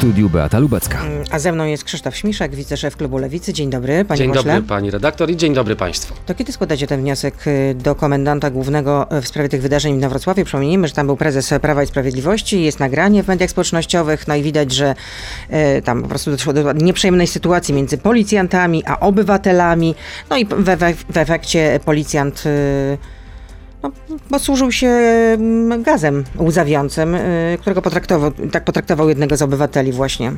studiu Beata Lubecka. A ze mną jest Krzysztof Śmiszek, wiceszef klubu Lewicy. Dzień dobry, panie Dzień pośle. dobry pani redaktor i dzień dobry państwu. To kiedy składacie ten wniosek y, do komendanta głównego y, w sprawie tych wydarzeń na Wrocławiu? Przypomnijmy, że tam był prezes Prawa i Sprawiedliwości, jest nagranie w mediach społecznościowych, no i widać, że y, tam po prostu doszło do nieprzyjemnej sytuacji między policjantami a obywatelami. No i w, w, w efekcie policjant y, no, posłużył się mm, gazem łzawiącym, y, którego potraktował, tak potraktował jednego z obywateli właśnie.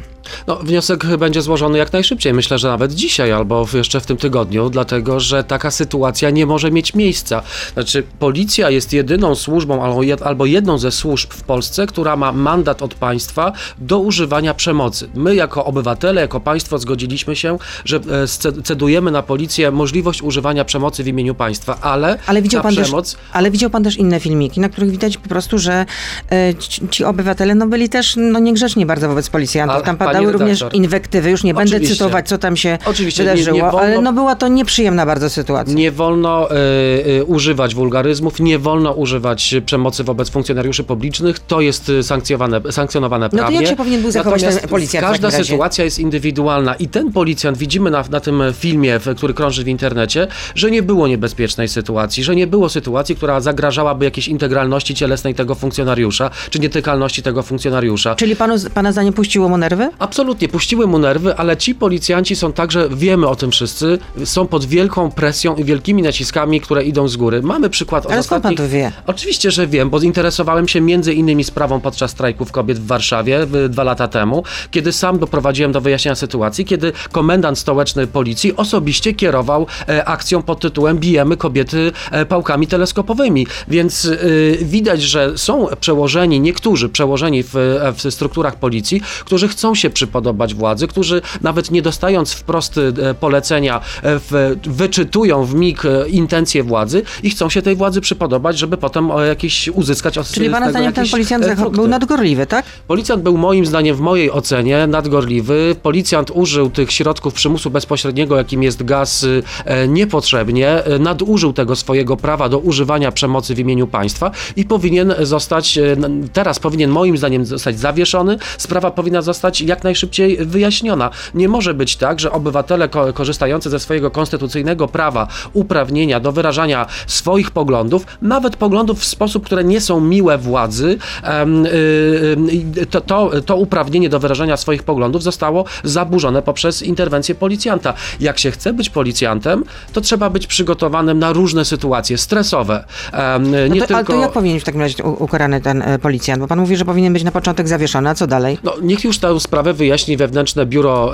No, wniosek będzie złożony jak najszybciej, myślę, że nawet dzisiaj albo jeszcze w tym tygodniu, dlatego że taka sytuacja nie może mieć miejsca. Znaczy, policja jest jedyną służbą albo jed- albo jedną ze służb w Polsce, która ma mandat od państwa do używania przemocy. My, jako obywatele, jako państwo, zgodziliśmy się, że e, cedujemy na policję możliwość używania przemocy w imieniu państwa, ale, Ale widział, ta pan też, przemoc. Ale widział pan też inne filmiki, na których widać po prostu, że e, ci, ci obywatele no, byli też no, niegrzeczni bardzo wobec policjantów. Tam padały również redaktor, inwektywy. Już nie będę cytować, co tam się Oczywiście, nie- wydarzyło, nie wolno- ale no, była to nieprzyjemna bardzo sytuacja. Nie wolno e, e, używać wulgaryzmów, nie wolno używać przemocy wobec funkcjonariuszy publicznych. To jest sankcjonowane, sankcjonowane No to prawnie. jak się powinien był zachować Natomiast ten policjant Każda sytuacja jest indywidualna i ten policjant, widzimy na, na tym filmie, który krąży w internecie, że nie było niebezpiecznej sytuacji, że nie było sytuacji, która zagrażałaby jakiejś integralności cielesnej tego funkcjonariusza, czy nietykalności tego funkcjonariusza. Czyli panu, pana zdaniem puściło mu nerwy? Absolutnie, puściły mu nerwy, ale ci policjanci są także, wiemy o tym wszyscy, są pod wielką presją i wielkimi naciskami, które idą z góry. Mamy przykład Ale skąd pan to wie? Oczywiście, że wiem, bo zinteresowałem się między innymi sprawą podczas strajków kobiet w Warszawie dwa lata temu, kiedy sam doprowadziłem do wyjaśnienia sytuacji, kiedy komendant stołeczny policji osobiście kierował e, akcją pod tytułem Bijemy kobiety e, pałkami teleskopowymi. Więc e, widać, że są przełożeni, niektórzy przełożeni w, w strukturach policji, którzy chcą się przypodobać władzy, którzy nawet nie dostając wprost e, polecenia, e, w, wyczytują w mig e, intencje władzy i chcą się tej władzy przypodobać, żeby potem jakiś uzyskać od Czyli pana zdaniem ten jakieś, policjant frukty. był nadgorliwy, tak? Policjant był moim zdaniem, w mojej ocenie, nadgorliwy. Policjant użył tych środków przymusu bezpośredniego, jakim jest gaz, y, niepotrzebnie. Nadużył tego swojego prawa do używania przemocy w imieniu państwa i powinien zostać, e, teraz powinien moim zdaniem zostać zawieszony. Sprawa powinna zostać jak najszybciej wyjaśniona. Nie może być tak, że obywatele ko- korzystający ze swojego konstytucyjnego prawa, uprawnienia do wyrażania swoich poglądów, nawet poglądów w sposób, które nie są miłe władzy, y, y, to, to, to uprawnienie do wyrażania swoich poglądów zostało zaburzone poprzez interwencję policjanta. Jak się chce być policjantem, to trzeba być przygotowanym na różne sytuacje stresowe. Em, No nie to, tylko... Ale to jak powinien w takim razie ukarany ten e, policjant? Bo pan mówi, że powinien być na początek zawieszony, a co dalej? No, niech już tę sprawę wyjaśni wewnętrzne biuro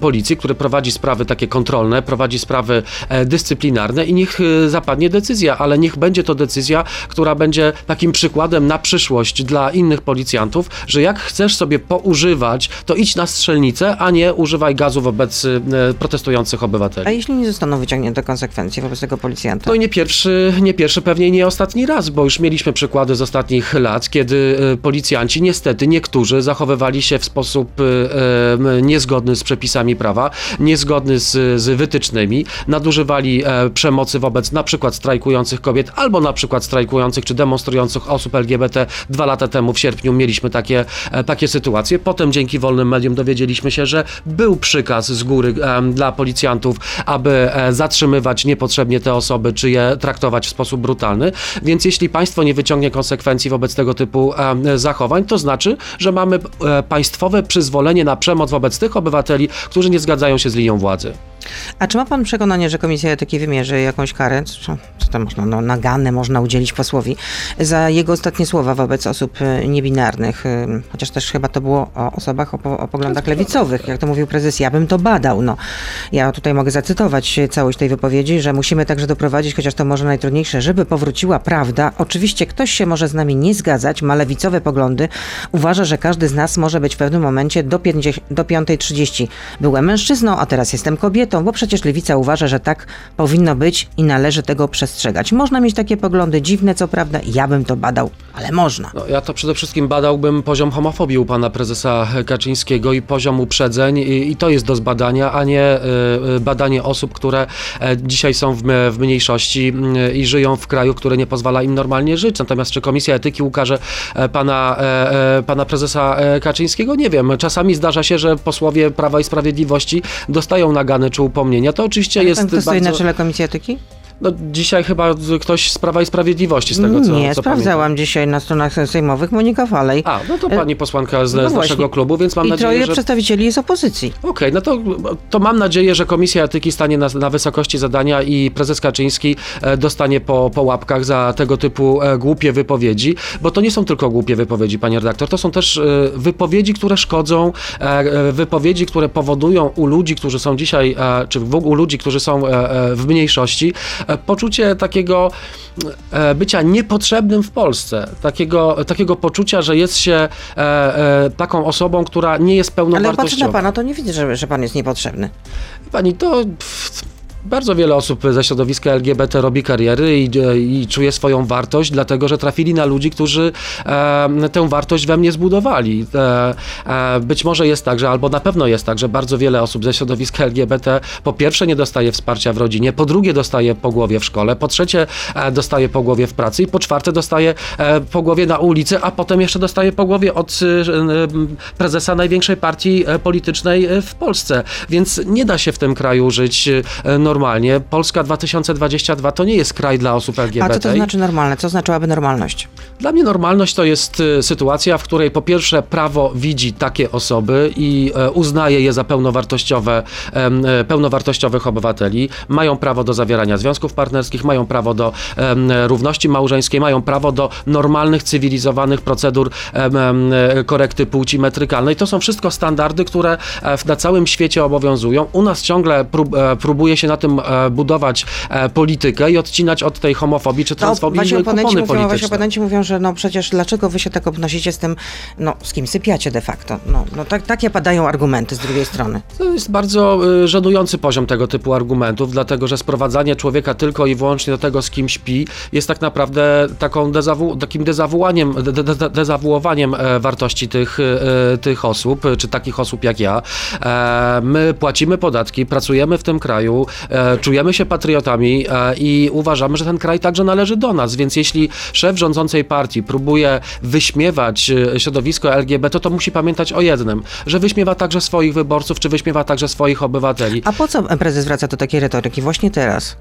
policji, które prowadzi sprawy takie kontrolne, prowadzi sprawy e, dyscyplinarne i niech e, zapadnie decyzja, ale niech będzie to decyzja, która będzie takim przykładem na przyszłość dla innych policjantów, że jak chcesz sobie poużywać, to idź na strzelnicę, a nie używaj gazu wobec protestujących obywateli. A jeśli nie zostaną wyciągnięte konsekwencje wobec tego policjanta? No i nie pierwszy, nie pierwszy, pewnie nie ostatni raz, bo już mieliśmy przykłady z ostatnich lat, kiedy e, policjanci, niestety niektórzy zachowywali się w sposób e, niezgodny z przepisami prawa, niezgodny z, z wytycznymi, nadużywali e, przemocy wobec na przykład strajkujących kobiet, albo na przykład strajkujących czy demonstrujących osób LGBT. Dwa lata temu w sierpniu mieliśmy takie, takie sytuacje. Potem dzięki wolnym mediom dowiedzieliśmy się, że był przykaz z góry dla policjantów, aby zatrzymywać niepotrzebnie te osoby, czy je traktować w sposób brutalny. Więc jeśli państwo nie wyciągnie konsekwencji wobec tego typu zachowań, to znaczy, że mamy e, państwowe przyzwolenie na przemoc wobec tych obywateli, którzy nie zgadzają się z linią władzy. A czy ma pan przekonanie, że Komisja Etyki wymierzy jakąś karę, co, co tam można, no, naganę można udzielić posłowi, za jego ostatnie słowa wobec osób e, niebinarnych, e, chociaż też chyba to było o osobach o, po- o poglądach lewicowych, jak to mówił prezes, ja bym to badał. No, ja tutaj mogę zacytować e, całość tej wypowiedzi, że musimy także doprowadzić, chociaż to może najtrudniejsze, żeby powróciła prawda. Oczywiście ktoś się może z nami nie zgadzać, ma lewicowe poglądy, uważa, że każdy z nas może być w pewnym momencie do, 50, do 5.30 byłem mężczyzną, a teraz jestem kobietą, bo przecież lewica uważa, że tak powinno być i należy tego przestrzegać. Można mieć takie poglądy, dziwne co prawda, ja bym to badał, ale można. No, ja to przede wszystkim badałbym poziom homofobii u pana prezesa Kaczyńskiego i poziom uprzedzeń i, i to jest do zbadania, a nie y, badanie osób, które e, dzisiaj są w, w mniejszości y, i żyją w kraju, który nie pozwala im normalnie żyć. Natomiast czy Komisja Etyki ukaże e, pana, e, pana prezesa Kaczyńskiego? Nie wiem. Czasami zdarza się, że posłowie Prawa i Sprawiedliwości dostają nagany czy upomnienia. To oczywiście Ale jest pan, kto stoi bardzo... na czele Komisji Etyki? No, dzisiaj chyba ktoś z Prawa i Sprawiedliwości, z tego co Nie, co sprawdzałam pamiętam. dzisiaj na stronach sejmowych Monika Falej. A, no to pani posłanka z, No z naszego klubu, więc mam I nadzieję, troje że... przedstawicieli jest opozycji. Okej, no to, to mam nadzieję, że Komisja Etyki stanie na, na wysokości zadania i prezes Kaczyński e, dostanie po, po łapkach za tego typu e, głupie wypowiedzi, bo to nie są tylko głupie wypowiedzi, panie redaktor, to są też e, wypowiedzi, które szkodzą, e, e, wypowiedzi, które powodują u ludzi, którzy są dzisiaj, e, czy w ogóle u ludzi, którzy są e, e, w mniejszości, e, poczucie takiego e, bycia niepotrzebnym w Polsce, takiego, takiego poczucia, że jest się e, e, taką osobą, która nie jest Ale patrzę pełnowartościowa. na pana, to nie widzę, że, że pan jest niepotrzebny. Pani, to bardzo wiele osób ze środowiska LGBT robi kariery i, i czuje swoją wartość, dlatego że trafili na ludzi, którzy e, tę wartość we mnie zbudowali. E, e, być może jest tak, że albo na pewno jest tak, że bardzo wiele osób ze środowiska LGBT po pierwsze nie dostaje wsparcia w rodzinie, po drugie dostaje po głowie w szkole, po trzecie e, dostaje po głowie w pracy i po czwarte dostaje e, po głowie na ulicy, a potem jeszcze dostaje po głowie od e, e, prezesa największej partii e, politycznej e, w Polsce. Więc nie da się w tym kraju żyć e, normalnie. Polska 2022 to nie jest kraj dla osób LGBT. A co to znaczy normalne? Co znaczyłaby normalność? Dla mnie normalność to jest e, sytuacja, w której po pierwsze prawo widzi takie osoby i e, uznaje je za pełnowartościowe, e, pełnowartościowych obywateli. Mają prawo do zawierania związków partnerskich, mają prawo do em, równości małżeńskiej, mają prawo do normalnych, cywilizowanych procedur e, korekty płci metrykalnej. To są wszystko standardy, które e, na całym świecie obowiązują. U nas ciągle prób, e, próbuje się na tym e, budować e, politykę i odcinać od tej homofobii czy To transfobii oponenci kupony mówią, wasi polityczne. oponenci mówią, że no przecież dlaczego wy się tak obnosicie z tym, no z kim sypiacie de facto. No, no tak, takie padają argumenty z drugiej strony. To jest bardzo y, żenujący poziom tego typu argumentów, dlatego że sprowadzanie człowieka tylko i wyłącznie do tego, z kim śpi, jest tak naprawdę taką dezawu, takim dezawuaniem, de, de, de, dezawuowaniem e, wartości tych, e, tych osób, e, czy takich osób jak ja. E, my płacimy podatki, pracujemy w tym kraju, e, czujemy się patriotami e, i uważamy, że ten kraj także należy do nas, więc jeśli szef rządzącej partii próbuje wyśmiewać e, środowisko LGBT, to musi pamiętać o jednym, że wyśmiewa także swoich wyborców, czy wyśmiewa także swoich obywateli. A po co prezes wraca do takiej retoryki właśnie teraz?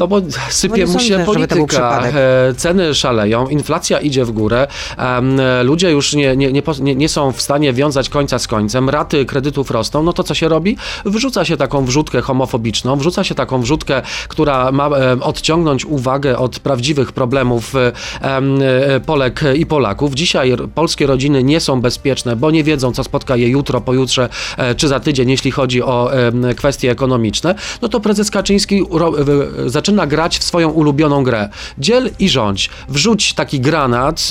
No bo sypie nie mu się polityka, e, ceny szaleją, inflacja idzie w górę, e, ludzie już nie, nie, nie, nie są w stanie wiązać końca z końcem, raty kredytów rosną, no to co się robi? Wrzuca się taką wrzutkę homofobiczną, wrzuca się taką wrzutkę, która ma e, odciągnąć uwagę od prawdziwych problemów e, e, Polek i Polaków. Dzisiaj polskie rodziny nie są bezpieczne, bo nie wiedzą, co spotka je jutro, pojutrze czy za tydzień, jeśli chodzi o kwestie ekonomiczne, no to prezes Kaczyński zaczyna grać w swoją ulubioną grę. Dziel i rządź. Wrzuć taki granat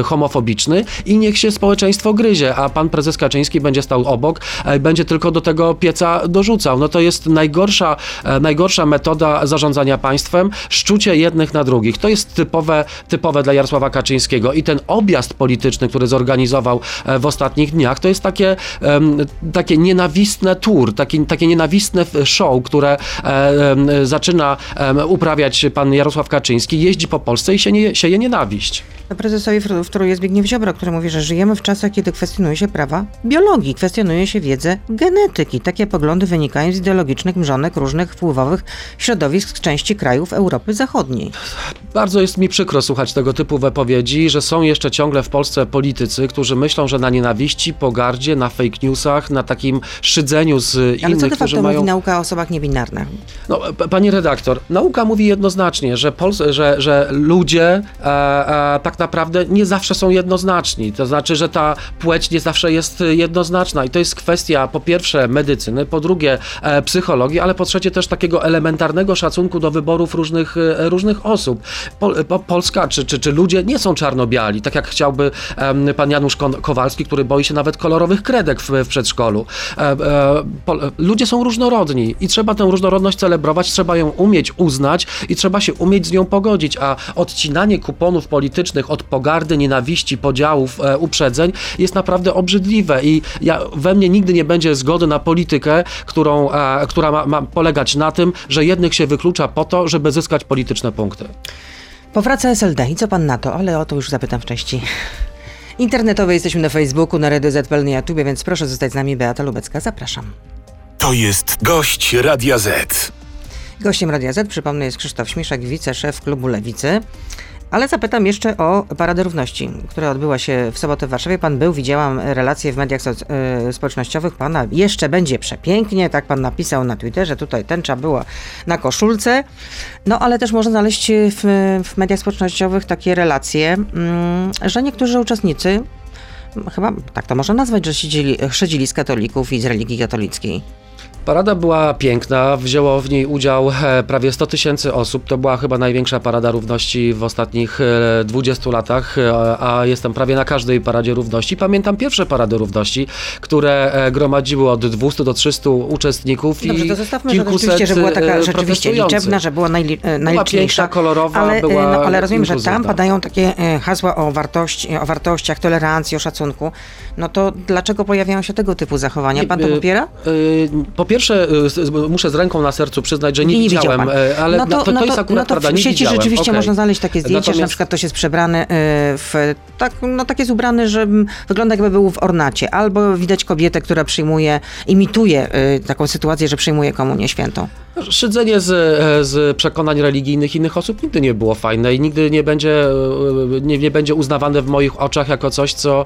y, homofobiczny i niech się społeczeństwo gryzie, a pan prezes Kaczyński będzie stał obok, będzie tylko do tego pieca dorzucał. No to jest najgorsza, najgorsza metoda zarządzania państwem, szczucie jednych na drugich. To jest typowe, typowe dla Jarosława Kaczyńskiego i ten objazd polityczny, który zorganizował e, w ostatnich dniach, to jest takie, takie nienawistne tour, takie, takie nienawistne show, które e, zaczyna uprawiać pan Jarosław Kaczyński, jeździ po Polsce i się nie, sieje nienawiść. Prezesowi wtó- wtóruje Zbigniew Ziobro, który mówi, że żyjemy w czasach, kiedy kwestionuje się prawa biologii, kwestionuje się wiedzę genetyki. Takie poglądy wynikają z ideologicznych mrzonek różnych wpływowych środowisk z części krajów Europy Zachodniej. Bardzo jest mi przykro słuchać tego typu wypowiedzi, że są jeszcze ciągle w Polsce politycy, którzy myślą, że na nienawiści, pogardzie, na fake newsach, na takim szydzeniu z Ale co innych, de którzy facto mają... mówi nauka o osobach niebinarnych? No, pani redaktor, nauka mówi jednoznacznie, że, Pols- że, że ludzie e, e, tak naprawdę nie zawsze są jednoznaczni. To znaczy, że ta płeć nie zawsze jest jednoznaczna i to jest kwestia po pierwsze medycyny, po drugie e, psychologii, ale po trzecie też też takiego elementarnego szacunku do wyborów różnych, e, różnych osób. Pol, po, Polska czy, czy, czy ludzie nie są czarno-biali, tak jak chciałby em, pan Janusz Kowalski, który boi się nawet kolorowych kredek w, w przedszkolu. E, e, pol, ludzie są różnorodni i trzeba tę różnorodność celebrować, trzeba ją umieć uznać i trzeba się umieć z nią pogodzić, a odcinanie kuponów politycznych od pogardy, nienawiści, podziałów, e, uprzedzeń jest naprawdę obrzydliwe i ja, we mnie nigdy nie będzie zgody na politykę, którą, e, która ma, ma polegać na tym, że jednych się wyklucza po to, żeby zyskać polityczne punkty. Powraca SLD. I co pan na to? Ale o to już zapytam wcześniej. Internetowe jesteśmy na Facebooku, na Radio ZPL, na YouTube, więc proszę zostać z nami. Beata Lubecka, zapraszam. To jest gość Radia Z. Gościem Radia Z, przypomnę, jest Krzysztof Śmiszek, wiceszef klubu Lewicy. Ale zapytam jeszcze o Paradę Równości, która odbyła się w sobotę w Warszawie. Pan był, widziałam relacje w mediach y, społecznościowych. Pana jeszcze będzie przepięknie, tak pan napisał na Twitterze. Tutaj tęcza była na koszulce. No ale też można znaleźć w, w mediach społecznościowych takie relacje, mm, że niektórzy uczestnicy, chyba tak to można nazwać, że siedzieli, chrzedzili z katolików i z religii katolickiej. Parada była piękna, wzięło w niej udział e, prawie 100 tysięcy osób. To była chyba największa parada równości w ostatnich e, 20 latach, e, a jestem prawie na każdej paradzie równości. Pamiętam pierwsze parady równości, które e, gromadziły od 200 do 300 uczestników Dobrze, i to zostawmy, że rzeczywiście, że była taka e, rzeczywiście liczebna, że była najli, e, Była najliczniejsza. piękna, kolorowa, ale, e, była no, ale rozumiem, że tam padają takie e, hasła o, wartości, o wartościach, tolerancji, o szacunku. No to dlaczego pojawiają się tego typu zachowania? Pan to popiera? y, Po pierwsze, y, muszę z ręką na sercu przyznać, że nie, nie widział widziałem, pan. e, ale no to, to, to, no jest to, akurat no to prawda, w sieci rzeczywiście Okej. można znaleźć takie zdjęcia, że na Natomiast- przykład ktoś jest przebrany e, w, tak, no tak jest ubrany, że wygląda jakby był w ornacie, albo widać kobietę, która przyjmuje, imituje e, taką sytuację, że przyjmuje komunię świętą. Szydzenie z, z przekonań religijnych innych osób nigdy nie było fajne i nigdy nie będzie, nie, nie będzie uznawane w moich oczach jako coś, co,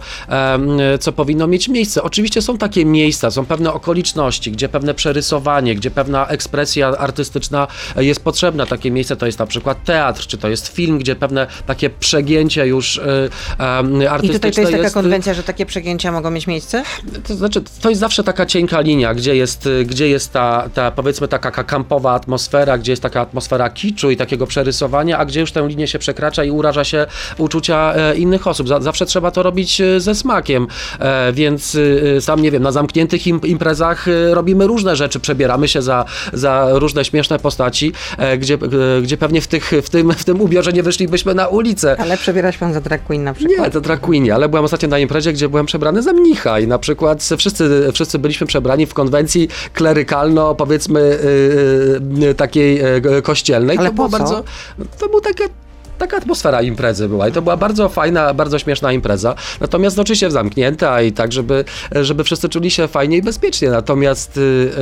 co powinno mieć miejsce. Oczywiście są takie miejsca, są pewne okoliczności, gdzie pewne przerysowanie, gdzie pewna ekspresja artystyczna jest potrzebna. Takie miejsce to jest na przykład teatr, czy to jest film, gdzie pewne takie przegięcie już e, em, I artystyczne tutaj to jest taka jest, konwencja, że takie przegięcia mogą mieć miejsce? to znaczy, to jest zawsze taka cienka linia, gdzie jest, y, gdzie jest ta, ta, powiedzmy, taka ka- kampowa atmosfera, gdzie jest taka atmosfera kiczu i takiego przerysowania, a gdzie już tę linię się przekracza i uraża się uczucia e, innych osób. Za, zawsze trzeba to robić e, ze smakiem, e, więc e, sam nie wiem, na zamkniętych im, imprezach robimy różne rzeczy, przebieramy się za, za różne śmieszne postaci, e, gdzie, e, gdzie pewnie w, tych, w, tym, w tym ubiorze nie wyszlibyśmy na ulicę. Ale przebierać pan za drag queen na przykład? Nie, to drag queenie, ale byłem ostatnio na imprezie, gdzie byłem przebrany za mnicha i na przykład wszyscy, wszyscy byliśmy przebrani w konwencji klerykalno, powiedzmy yy, yy, takiej yy, kościelnej. Ale to było po co? bardzo, to był taka Taka atmosfera imprezy była i to była bardzo fajna, bardzo śmieszna impreza. Natomiast no, oczywiście zamknięta i tak, żeby, żeby wszyscy czuli się fajnie i bezpiecznie. Natomiast yy,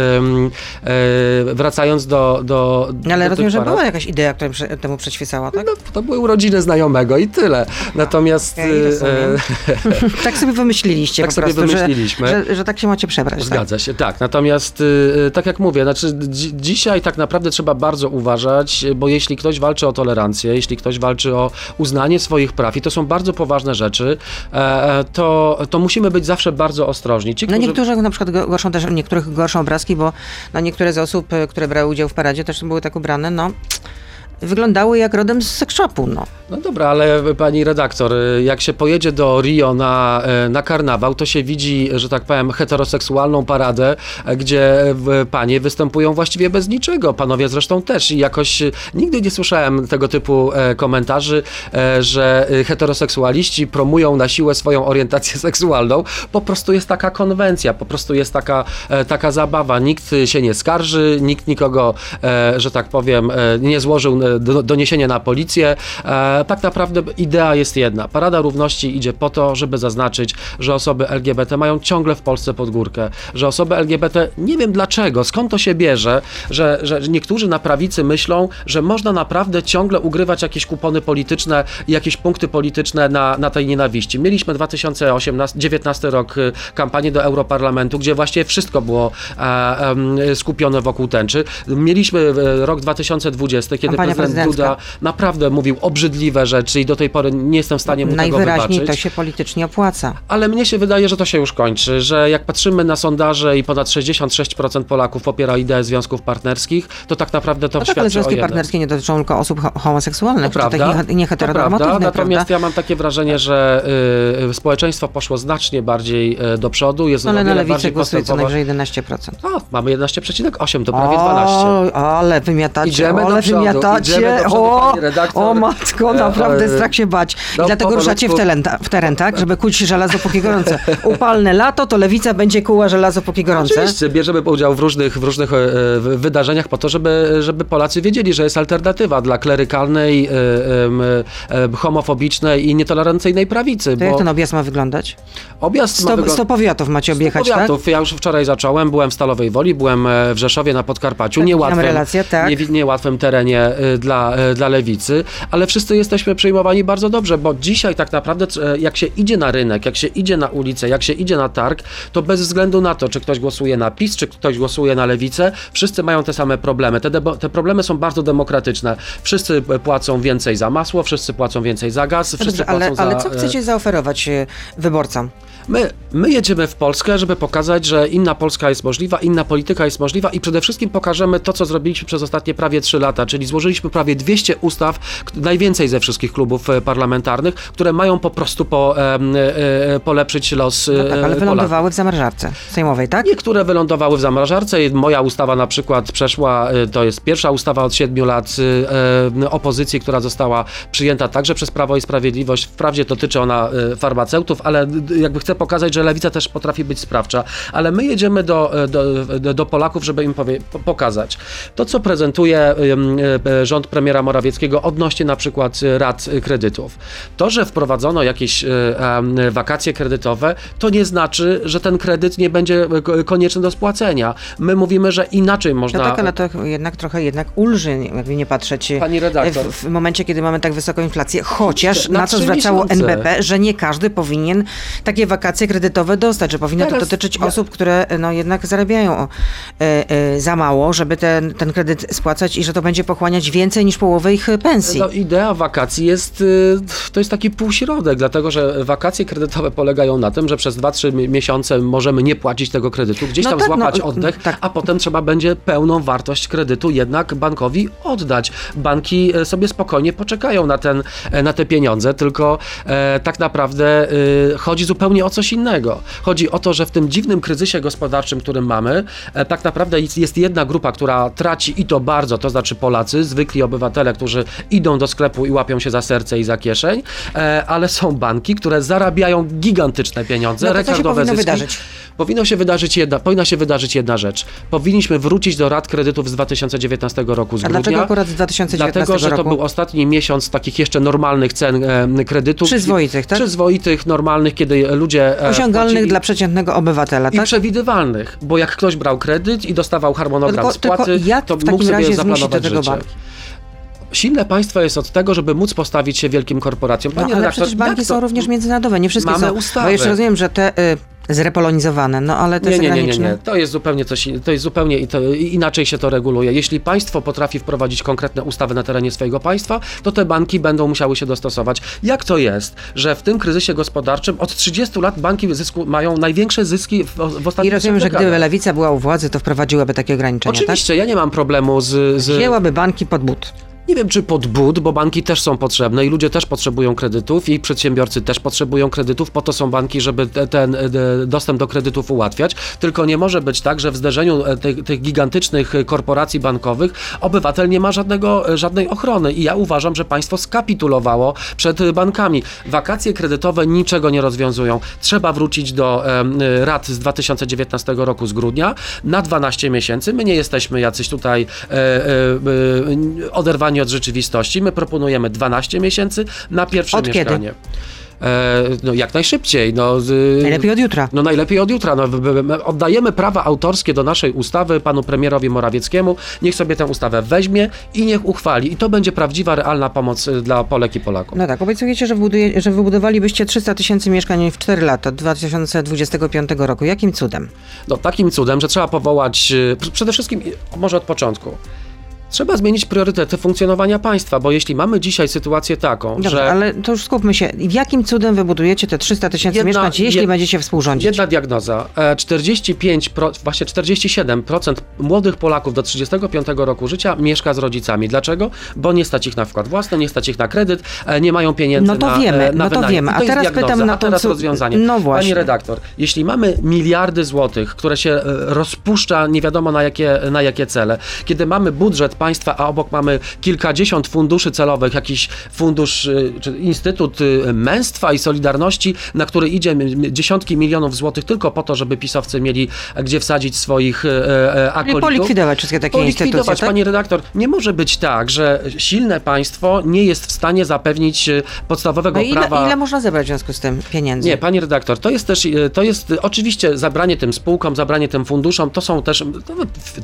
yy, wracając do, do No, Ale do rozumiem, że była jakaś idea, która temu przyświecała, tak? no, to były urodziny znajomego i tyle. Natomiast rozumiem. tak sobie wymyśliliście Tak po sobie prostu, wymyśliliśmy. Że, że, że tak się macie przebrać. Tak? Zgadza się, tak. Natomiast, y, y, tak jak mówię, znaczy, dzi- dzisiaj tak naprawdę trzeba bardzo uważać, bo jeśli ktoś walczy o tolerancję, jeśli ktoś walczy o uznanie swoich praw, i to są bardzo poważne rzeczy, e, e, to, to musimy być zawsze bardzo ostrożni. Ci, No którzy- niektórzy na przykład go- gorszą też, niektórych gorszą obrazki, bo no niektóre z osób, y, które brały udział w paradzie też były tak ubrane, no wyglądały jak rodem z sex shopu, no. No dobra, ale pani redaktor, jak się pojedzie do Rio na, e, na karnawał, to się widzi, że tak powiem, heteroseksualną paradę, e, gdzie panie występują właściwie bez niczego. Panowie zresztą też. I jakoś nigdy nie słyszałem tego typu e, komentarzy, że heteroseksualiści promują na siłę swoją orientację seksualną. Po prostu jest taka konwencja, po prostu jest taka, taka zabawa. Nikt się nie skarży, nikt nikogo, że tak powiem, nie złożył e, do, doniesienia na policję. E, tak naprawdę idea jest jedna. Parada Równości idzie po to, żeby zaznaczyć, że osoby LGBT mają ciągle w Polsce pod górkę, że osoby LGBT, nie wiem dlaczego, skąd to się bierze, że, że niektórzy na prawicy myślą, że można naprawdę ciągle ugrywać jakieś kupony polityczne i jakieś punkty polityczne na, na tej nienawiści. Mieliśmy 2019 rok y, kampanię do Europarlamentu, gdzie właściwie wszystko było e, em, skupione wokół tęczy. Mieliśmy e, rok 2020, kiedy prezydent. Duda naprawdę mówił obrzydliwe rzeczy i do tej pory nie jestem w stanie mu tego Najwyraźniej wybaczyć. to się politycznie opłaca. Ale mnie się wydaje, że to się już kończy, że jak patrzymy na sondaże i ponad 66% Polaków popiera ideę związków partnerskich, to tak naprawdę to No tak, ale świadczy o związki jednym. partnerskie nie dotyczą tylko osób ho- homoseksualnych, To czy prawda, takich nie- to nieheteronormatywnych, prawda, prawda? natomiast ja mam takie wrażenie, że y, społeczeństwo poszło znacznie bardziej y, do przodu, jest No, ale o na wiele lewicy głosuje co najwyżej 11%. O, mamy 11,8, to prawie 12. O, ale wymiatacie, Idziemy do ale przodu, wymiatacie. Idziemy do przodu, o, pani redaktor. o matko, E, naprawdę e, strach się bać. I no, dlatego ruszacie w teren, w teren, tak? Żeby kuć żelazo póki gorące. Upalne lato, to lewica będzie kuła żelazo póki gorące. Oczywiście, bierzemy udział w różnych, w różnych e, wydarzeniach po to, żeby, żeby Polacy wiedzieli, że jest alternatywa dla klerykalnej, e, homofobicznej i nietolerancyjnej prawicy. To jak ten objazd ma wyglądać? objazd ma Sto, wygląd- 100 powiatów macie objechać, tak? Powiatów. Ja już wczoraj zacząłem, byłem w Stalowej Woli, byłem w Rzeszowie na Podkarpaciu, Tak, niełatwym, mam relację, tak. nie, niełatwym terenie dla, e, dla lewicy, ale wszyscy jesteśmy przyjmowani bardzo dobrze, bo dzisiaj tak naprawdę e, jak się idzie na rynek, jak się idzie na ulicę, jak się idzie na targ, to bez względu na to, czy ktoś głosuje na PiS, czy ktoś głosuje na lewicę, wszyscy mają te same problemy. Te, te problemy są bardzo demokratyczne. Wszyscy e, płacą więcej za masło, wszyscy płacą więcej za gaz, wszyscy dobrze, ale, płacą ale za... co e, chcecie zaoferować wyborcom? My, my jedziemy w Polskę, żeby pokazać, że inna Polska jest możliwa, inna polityka jest możliwa i przede wszystkim pokażemy to, co zrobiliśmy przez ostatnie prawie 3 lata, czyli złożyliśmy prawie 200 ustaw, najwięcej ze wszystkich klubów e, parlamentarnych, które mają po prostu po, e, e, polepszyć los No tak, e, ale Polaków. wylądowały w zamrażarce sejmowej, tak? Niektóre wylądowały w zamrażarce. Moja ustawa na przykład przeszła, y, to jest pierwsza ustawa od 7 lat e, opozycji, która została przyjęta także przez Prawo i Sprawiedliwość. Wprawdzie dotyczy ona farmaceutów, ale jakby chcę pokazać, że lewica też potrafi być sprawcza. Ale my jedziemy do, e, do, do, do Polaków, żeby im powie, po- pokazać. To, co prezentuje e, rząd premiera Morawieckiego odnośnie na przykład rat y, kredytów. To, że wprowadzono jakieś wakacje kredytowe, to nie znaczy, że ten kredyt nie będzie e, ko- konieczny do spłacenia. My mówimy, że inaczej można... No tak, ale to jednak trochę jednak ulży, jakby nie patrzeć. Pani redaktor. W, w momencie, kiedy mamy tak wysoką inflację, chociaż Na na co zwracało miesiące. NBP, że nie każdy powinien takie wakacje kredytowe dostać, że powinno Teraz to dotyczyć ja- osób, które no, jednak zarabiają o, e, e, za mało, żeby ten, ten kredyt spłacać i że to będzie pochłaniać więcej niż połowę ich pensji. No, idea wakacji jest, y, to jest taki półśrodek, dlatego że wakacje kredytowe polegają na tym, że przez 2-3 mi- miesiące możemy nie płacić tego kredytu, gdzieś No tam tak, no, złapać y, oddech, tak. a potem trzeba będzie pełną wartość kredytu jednak bankowi oddać. Banki e, sobie spokojnie poczekają na, ten, e, na te pieniądze, tylko e, tak naprawdę e, chodzi zupełnie o coś innego. Chodzi o to, że w tym dziwnym kryzysie gospodarczym, którym mamy, e, tak naprawdę jest, jedna grupa, która traci i to bardzo, to znaczy Polacy, zwykli obywatele, którzy idą do sklepu i łapią się za serce i za kieszeń, e, ale są banki, które zarabiają gigantyczne pieniądze, No to co się rekordowe powinno zyski. wydarzyć? Powinno się wydarzyć jedna, powinna się wydarzyć jedna rzecz. Powinniśmy wrócić do rat kredytów z 2019 roku z A grudnia. dlaczego akurat z 2019 Dlatego, że to był ostatni miesiąc takich jeszcze normalnych cen e, kredytów. Przyzwoitych, tak? Przyzwoitych, normalnych, kiedy ludzie e, Osiągalnych płacili- dla przeciętnego obywatela, i tak? przewidywalnych, bo jak ktoś brał kredyt i dostawał harmonogram Tylko, tylko spłaty, jak to w mógł takim sobie razie do zaplanować tego życie. banki? Silne państwo jest od tego, żeby móc postawić się wielkim korporacjom. No, Panie ale redaktor, przecież banki to- są również międzynarodowe, nie wszystkie Mamy są. ustawy. Bo jeszcze rozumiem, że te y, zrepolonizowane, no ale te Nie, nie, nie, nie, nie. To jest zupełnie coś, to jest zupełnie to, inaczej się to reguluje. Jeśli państwo potrafi wprowadzić konkretne ustawy na terenie swojego państwa, to te banki będą musiały się dostosować. Jak to jest, że w tym kryzysie gospodarczym od 30 lat banki zysku, mają największe zyski w, w ostatnich I rozumiem, że gdyby lewica była u władzy, to wprowadziłaby takie ograniczenia, Oczywiście, ja nie mam problemu z... tak? z Wzięłaby banki pod but. Nie wiem, czy pod but, bo banki też są potrzebne i ludzie też potrzebują kredytów i przedsiębiorcy też potrzebują kredytów, po to są banki, żeby te, ten e, dostęp do kredytów ułatwiać. Tylko nie może być tak, że w zderzeniu e, tych, tych gigantycznych e, korporacji bankowych obywatel nie ma żadnego, żadnej ochrony. I ja uważam, że państwo skapitulowało przed bankami. Wakacje kredytowe niczego nie rozwiązują. Trzeba wrócić do rat z 2019 roku z grudnia na 12 miesięcy. My nie jesteśmy jacyś tutaj e, oderwani od rzeczywistości. My proponujemy 12 miesięcy na pierwsze Od kiedy? mieszkanie. E, no jak najszybciej. No, Najlepiej od jutra. no najlepiej od jutra. No, oddajemy prawa autorskie do naszej ustawy panu premierowi Morawieckiemu. Niech sobie tę ustawę weźmie i niech uchwali. I to będzie prawdziwa, realna pomoc y, dla Polek i Polaków. No tak, obiecujecie, że, wybuduje, że wybudowalibyście 300 tysięcy mieszkań w 4 lata, do 2025 roku. Jakim cudem? No takim cudem, że trzeba powołać y, pr- przede wszystkim, y, może od początku, Trzeba zmienić priorytety funkcjonowania państwa, bo jeśli mamy dzisiaj sytuację taką, Dobrze, że ale to już skupmy się. Jakim cudem wybudujecie te 300 tysięcy Jedna- mieszkań, jeśli jed- będziecie współrządzić? Jedna diagnoza. E, 45, pro, właśnie 47% młodych Polaków do 35 roku życia mieszka z rodzicami. Dlaczego? Bo nie stać ich na wkład własny, nie stać ich na kredyt, e, nie mają pieniędzy No to na, wiemy, e, na no to wiemy. A to teraz pytam na a to, teraz co- rozwiązanie. no właśnie. Pani redaktor, jeśli mamy miliardy złotych, które się e, rozpuszcza nie wiadomo na jakie, na jakie cele, kiedy mamy budżet państwa, a obok mamy kilkadziesiąt funduszy celowych, jakiś fundusz, e, czy Instytut e, Męstwa i Solidarności, na który idzie dziesiątki milionów złotych tylko po to, żeby pisowcy mieli e, gdzie wsadzić swoich e, e, akolitów. polikwidować wszystkie takie instytucje, Polikwidować, tak? pani redaktor. Nie może być tak, że silne państwo nie jest w stanie zapewnić e, podstawowego No ile, prawa. ile można zebrać w związku z tym pieniędzy? Nie, pani redaktor, to jest też, to jest oczywiście zabranie tym spółkom, zabranie tym funduszom, to są też, to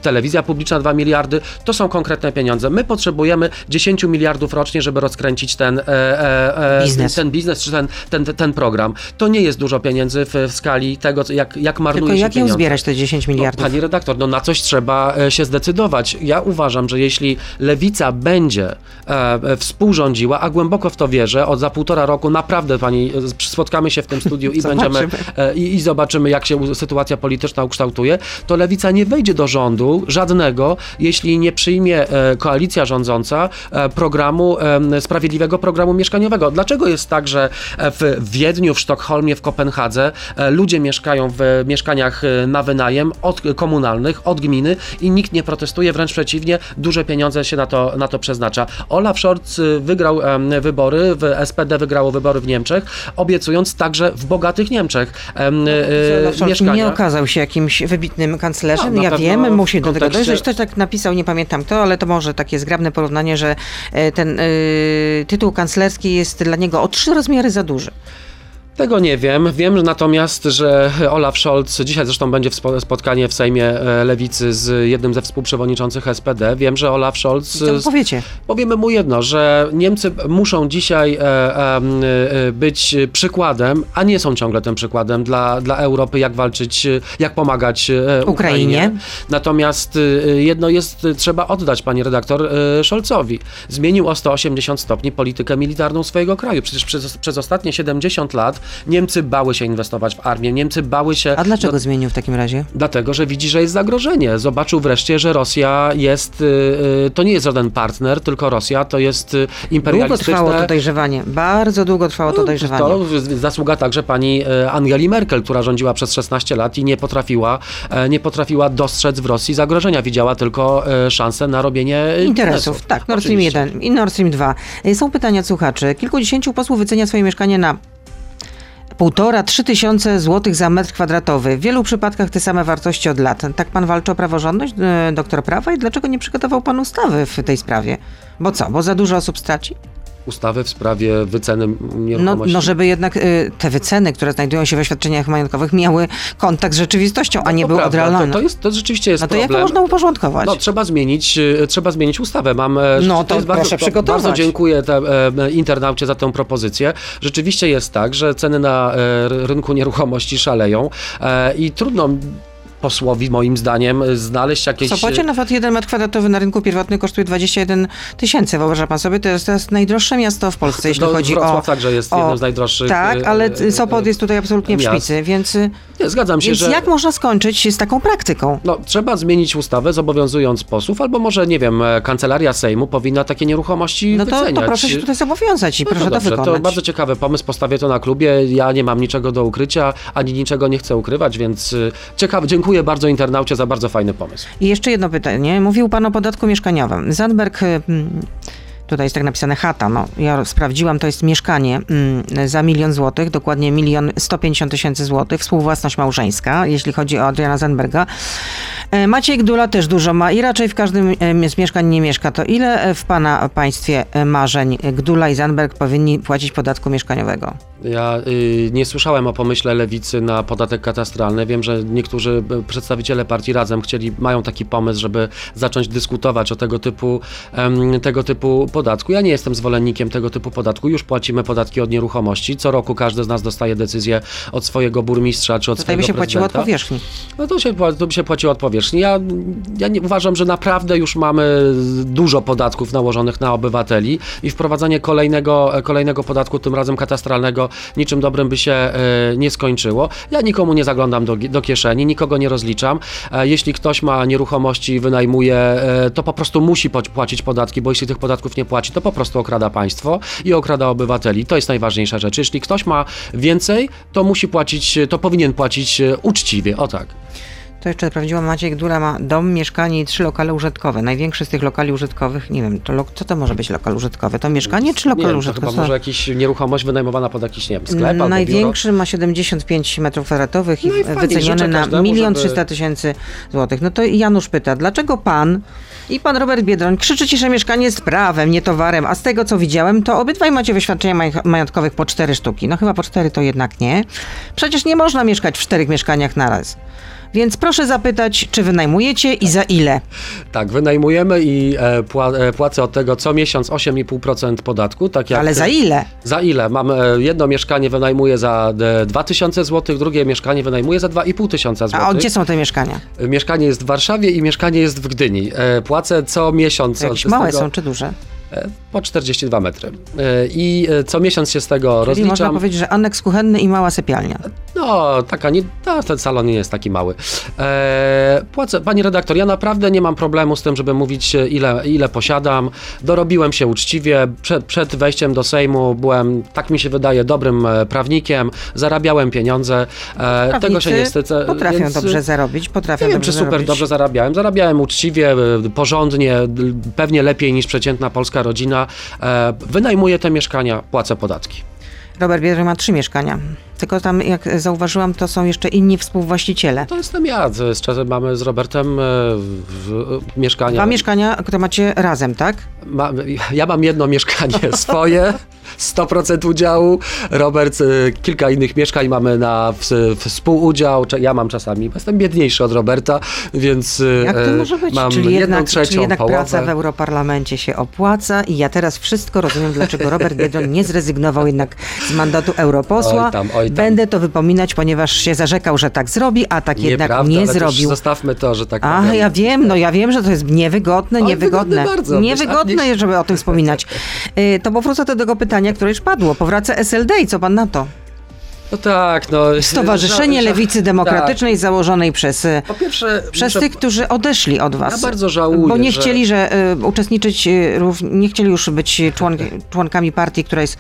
telewizja publiczna 2 miliardy, to są konkretne pieniądze. My potrzebujemy 10 miliardów rocznie, żeby rozkręcić ten, e, e, e, Biznes. ten biznes, czy ten, ten, ten program. To nie jest dużo pieniędzy w, w skali tego, jak, jak marnuje Tylko się jak pieniądze. zbierać te 10 miliardów? No, pani redaktor, no na coś trzeba e, się zdecydować. Ja uważam, że jeśli lewica będzie e, e, współrządziła, a głęboko w to wierzę, od za półtora roku naprawdę pani spotkamy się w tym studiu i Zobaczymy. będziemy i, i zobaczymy, jak się sytuacja polityczna ukształtuje, to lewica nie wejdzie do rządu żadnego, jeśli nie przyjmie e, koalicja rządząca e, programu, sprawiedliwego programu mieszkaniowego. Dlaczego jest tak, że e, w Wiedniu, w Sztokholmie, w Kopenhadze ludzie mieszkają w mieszkaniach na wynajem od komunalnych, od gminy i nikt nie protestuje, wręcz przeciwnie, duże pieniądze się na to, na to przeznacza. Olaf Scholz wygrał wybory, w SPD wygrało wybory w Niemczech, obiecując także w bogatych Niemczech em, e, Olaf mieszkania. nie okazał się jakimś wybitnym kanclerzem. No, ja wiem, musi do tego dojść. Ktoś tak napisał, nie pamiętam kto, ale to może takie zgrabne porównanie, że e, ten e, tytuł kanclerski jest dla niego o trzy rozmiary za duży. Tego nie wiem. Wiem że natomiast, że Olaf Scholz, dzisiaj zresztą będzie spotkanie w Sejmie e, Lewicy z jednym ze współprzewodniczących SPD. Wiem, że Olaf Scholz. Co z- powiecie? Powiemy mu jedno, że Niemcy muszą dzisiaj e, e, e, być przykładem, a nie są ciągle tym przykładem dla, dla Europy, jak walczyć, e, jak pomagać e, Ukrainie. Ukrainie. Natomiast e, jedno jest, e, trzeba oddać, pani redaktor, e, Scholzowi. Zmienił o 180 stopni politykę militarną swojego kraju. Przecież przez, przez ostatnie 70 lat Niemcy bały się inwestować w armię, Niemcy bały się... A dlaczego zmienił w takim razie? Dlatego, że widzi, że jest zagrożenie. Zobaczył wreszcie, że Rosja jest, y, y, to nie jest żaden partner, tylko Rosja to jest y, Długo imperialistyczne... trwało to dojrzewanie. Bardzo długo trwało to No, dojrzewanie. To zasługa także pani e, Angeli Merkel, która rządziła przez 16 lat i nie potrafiła, e, nie potrafiła dostrzec w Rosji zagrożenia. Widziała tylko e, szansę na robienie Interesów, tak. Nord Stream Oczywiście. 1 i Nord Stream 2. Y, Są pytania słuchaczy. Kilkudziesięciu posłów wycenia swoje mieszkanie na półtora, trzy tysiące złotych za metr kwadratowy. W wielu przypadkach te same wartości od lat. Tak pan walczy o praworządność, e, doktor prawa? I dlaczego nie przygotował pan ustawy w tej sprawie? Bo co? Bo za dużo osób straci? Ustawy w sprawie wyceny No, nieruchomości. no żeby jednak y, te wyceny, które znajdują się we świadczeniach majątkowych, miały kontakt z rzeczywistością, a nie To były odrealnione. To, to, jest, to rzeczywiście jest no to jak to problem. można uporządkować? No, trzeba zmienić, e, trzeba zmienić ustawę. Mam, e, No, to jest proszę bardzo, przygotować. Bardzo dziękuję te, e, internaucie za tę propozycję. Rzeczywiście jest tak, że ceny na e, rynku nieruchomości szaleją e, i trudno posłowi, moim zdaniem, znaleźć W jakieś... Sopocie nawet jeden metr kwadratowy na rynku pierwotnym kosztuje 21 tysięcy. Wyobraża pan sobie, to jest, to jest najdroższe miasto w Polsce, jeśli No, chodzi Wrocław o... także jest o- jednym z najdroższych. Tak, e, ale e, Sopot jest tutaj absolutnie w miast. szpicy, więc, Nie, zgadzam się, więc że... jak można skończyć z taką praktyką? No, trzeba zmienić ustawę, zobowiązując posłów, albo może, nie wiem, e, kancelaria Sejmu powinna takie nieruchomości No to, wyceniać. to proszę się tutaj zobowiązać i No proszę to to dobrze, wykonać. To bardzo ciekawy pomysł, postawię to na klubie. Ja nie mam niczego do ukrycia, ani niczego nie chcę ukrywać, więc y, ciekawe. Dziękuję bardzo internaucie za bardzo fajny pomysł. I jeszcze jedno pytanie. Mówił pan o podatku mieszkaniowym. Zandberg, mm, tutaj jest tak napisane chata, no ja sprawdziłam, to jest mieszkanie mm, za milion złotych, dokładnie milion 150 tysięcy złotych, współwłasność małżeńska, jeśli chodzi o Adriana Zandberga. E, Maciej Gdula też dużo ma i raczej w każdym e, z mieszkań nie mieszka. To ile e, w pana państwie marzeń Gdula i Zandberg powinni płacić podatku mieszkaniowego? Ja y, nie słyszałem o pomyśle lewicy na podatek katastralny. Wiem, że niektórzy przedstawiciele partii Razem chcieli, mają taki pomysł, żeby zacząć dyskutować o tego typu, em, tego typu podatku. Ja nie jestem zwolennikiem tego typu podatku. Już płacimy podatki od nieruchomości. Co roku każdy z nas dostaje decyzję od swojego burmistrza czy od by swojego się płaciło od powierzchni. No to się, to by się płaciło od powierzchni. Ja, ja nie, uważam, że naprawdę już mamy dużo podatków nałożonych na obywateli i wprowadzanie kolejnego, kolejnego podatku, tym razem katastralnego, niczym dobrym by się e, nie skończyło. Ja nikomu nie zaglądam do, do kieszeni, nikogo nie rozliczam. E, jeśli ktoś ma nieruchomości, wynajmuje, e, to po prostu musi płac- płacić podatki, bo jeśli tych podatków nie płaci, to po prostu okrada państwo i okrada obywateli. To jest najważniejsza rzecz. Jeśli ktoś ma więcej, to musi płacić, to powinien płacić e, uczciwie, o tak. To jeszcze sprawdziła Maciej Gdula ma dom, mieszkanie i trzy lokale użytkowe. Największy z tych lokali użytkowych, nie wiem, to lo, co to może być lokal użytkowy? To mieszkanie czy Nie lokal wiem, to użytkowy? chyba może jakiś nieruchomość wynajmowana pod jakiś, nie wiem, sklep albo biuro. Największy ma 75 metrów kwadratowych i, No i wyceniony na każdemu, milion żeby- 300 tysięcy złotych. No to Janusz pyta, dlaczego pan i pan Robert Biedroń krzyczycie, że mieszkanie jest prawem, nie towarem, a z tego co widziałem, to obydwaj macie wyświadczenia maj- majątkowych po cztery sztuki. No chyba po cztery to jednak nie. Przecież nie można mieszkać w czterech mieszkaniach naraz. Więc proszę zapytać, czy wynajmujecie i za ile? Tak, wynajmujemy i e, e, płacę od tego co miesiąc 8,5% podatku. Tak jak, Ale za ile? Za ile? Mam e, jedno mieszkanie wynajmuję za e, 2000 zł, drugie mieszkanie wynajmuję za 2,5 tysiąca A gdzie są te mieszkania? Mieszkanie jest w Warszawie i mieszkanie jest w Gdyni. Płacę co miesiąc. Jakieś małe tego- są czy duże? Po 42 metry. E, I e, co miesiąc się z tego Czyli można rozliczam. powiedzieć, że aneks kuchenny i mała sypialnia. No, taka nie, no, ten salon nie jest taki mały. E, płacę, pani redaktor, ja naprawdę nie mam problemu z tym, żeby mówić, ile, ile posiadam. Dorobiłem się uczciwie. Przed, przed wejściem do Sejmu byłem, tak mi się wydaje, dobrym e, prawnikiem. Zarabiałem pieniądze. E, tego się nie wstydzę. potrafią więc, dobrze zarobić, potrafią Nie wiem, czy super zarobić. dobrze zarabiałem. Zarabiałem uczciwie, porządnie, pewnie lepiej niż przeciętna polska rodzina. E, wynajmuję te mieszkania, płacę podatki. Robert Biedroń ma trzy mieszkania. Tylko tam, jak zauważyłam, to są jeszcze inni współwłaściciele. To jestem ja. Z, czasem mamy z Robertem e, w, w, mieszkania. Dwa mieszkania, które macie razem, tak? Ma, ja mam jedno mieszkanie swoje, 100% udziału. Robert e, kilka innych mieszkań mamy na współudział. Ja mam czasami, jestem biedniejszy od Roberta, więc e, Jak to może być? mam czyli jedną jednak, trzecią czyli jednak połowę. praca w Europarlamencie się opłaca i ja teraz wszystko rozumiem, dlaczego Robert Biedroń nie zrezygnował jednak z mandatu europosła. Oj tam, oj tam. Będę to wypominać, ponieważ się zarzekał, że tak zrobi, a tak jednak Nieprawda, nie zrobił. Zostawmy to, że tak A, ja wiem, no ja wiem, że to jest niewygodne, niewygodne. wygodne bardzo. Niewygodne, żeby o tym wspominać. Y, To powrócę do tego pytania, które już padło. Powraca SLD i co pan na to? No tak, no. Stowarzyszenie ża- ża- Lewicy Demokratycznej założonej przez, y, Tak. Po pierwsze, przez muszę- tych, którzy odeszli od was. Ja bardzo żałuję, Bo nie że- chcieli, że y, uczestniczyć, y, nie chcieli już być członk, członkami partii, która jest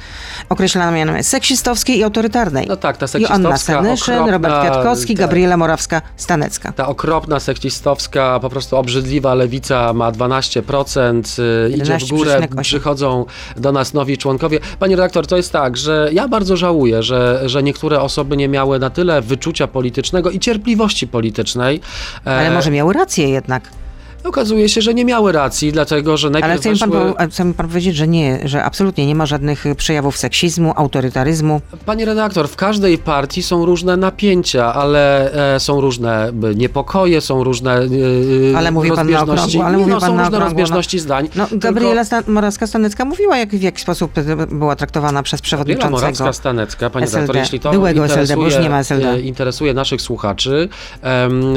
określana mianem seksistowskiej i autorytarnej. No tak, ta Joanna seksistowska, Senyszyn, okropna, Robert Kwiatkowski, tak. Gabriela Morawska-Stanecka. Ta okropna, seksistowska, po prostu obrzydliwa lewica ma 12%, y, idzie w górę, 11,8. przychodzą do nas nowi członkowie. Panie redaktor, to jest tak, że ja bardzo żałuję, że, że niektóre osoby nie miały na tyle wyczucia politycznego i cierpliwości politycznej. E, Ale może miały rację jednak. Okazuje się, że nie miały racji, dlatego że najpierw Ale chce mi, pan, weszły... chce mi pan powiedzieć, że nie, że absolutnie nie ma żadnych y, przejawów seksizmu, autorytaryzmu. Panie redaktor, w każdej partii są różne napięcia, ale e, są różne niepokoje, są różne e, Ale mówi pan na okrągło, ale mówi no, pan są na różne okrągło, no. rozbieżności zdań. No, tylko- Gabriela Stan- Morawska-Stanecka mówiła, jak, w jaki sposób była traktowana przez Gabriela przewodniczącego. Morawska-Stanecka, panie SLD. redaktor, jeśli to Byłego SLD, bo już nie ma SLD. e, interesuje naszych słuchaczy, em,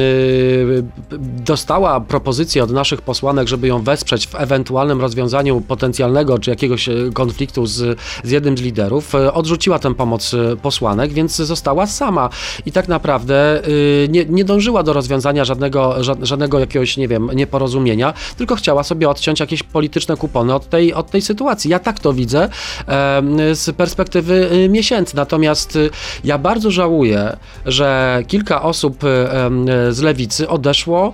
dostała propozycję od naszych posłanek, żeby ją wesprzeć w ewentualnym rozwiązaniu potencjalnego czy jakiegoś e, konfliktu z, z jednym z liderów. E, Odrzuciła tę pomoc e, posłanek, więc została sama i tak naprawdę nie, nie dążyła do rozwiązania żadnego, ża- żadnego jakiegoś, nie wiem, nieporozumienia, tylko chciała sobie odciąć jakieś polityczne kupony od tej, od tej sytuacji. Ja tak to widzę z perspektywy miesięcy. Natomiast ja bardzo żałuję, że kilka osób z lewicy odeszło,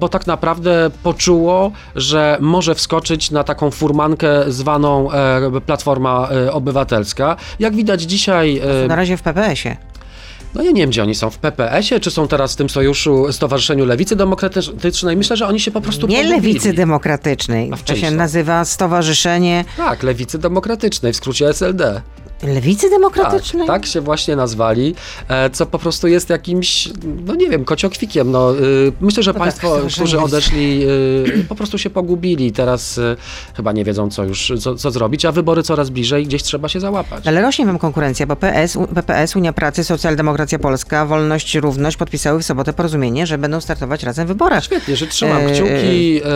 bo tak naprawdę poczuło, że może wskoczyć na taką furmankę zwaną e, Platforma e, Obywatelska. Jak widać dzisiaj. e, Na razie w PPS-ie. no ja nie wiem, gdzie oni są, w PPS-ie, czy są teraz w tym sojuszu, Stowarzyszeniu Lewicy Demokratycznej. Myślę, że oni się po prostu Nie pogubili. Lewicy Demokratycznej. A w To się nazywa Stowarzyszenie Tak, Lewicy Demokratycznej, w skrócie SLD. Lewicy Demokratycznej? Tak, tak się właśnie nazwali, e, co po prostu jest jakimś, no nie wiem, kociokwikiem. No, y, myślę, że No państwo, tak, którzy odeszli, y, po prostu się pogubili. Teraz y, chyba nie wiedzą, co już, co, co zrobić, a wybory coraz bliżej, gdzieś trzeba się załapać. Ale rośnie wam konkurencja, bo PS, PPS, Unia Pracy, Socjaldemokracja Polska, Wolność, Równość podpisały w sobotę porozumienie, że będą startować razem w wyborach. Świetnie, że trzymam E, kciuki. e,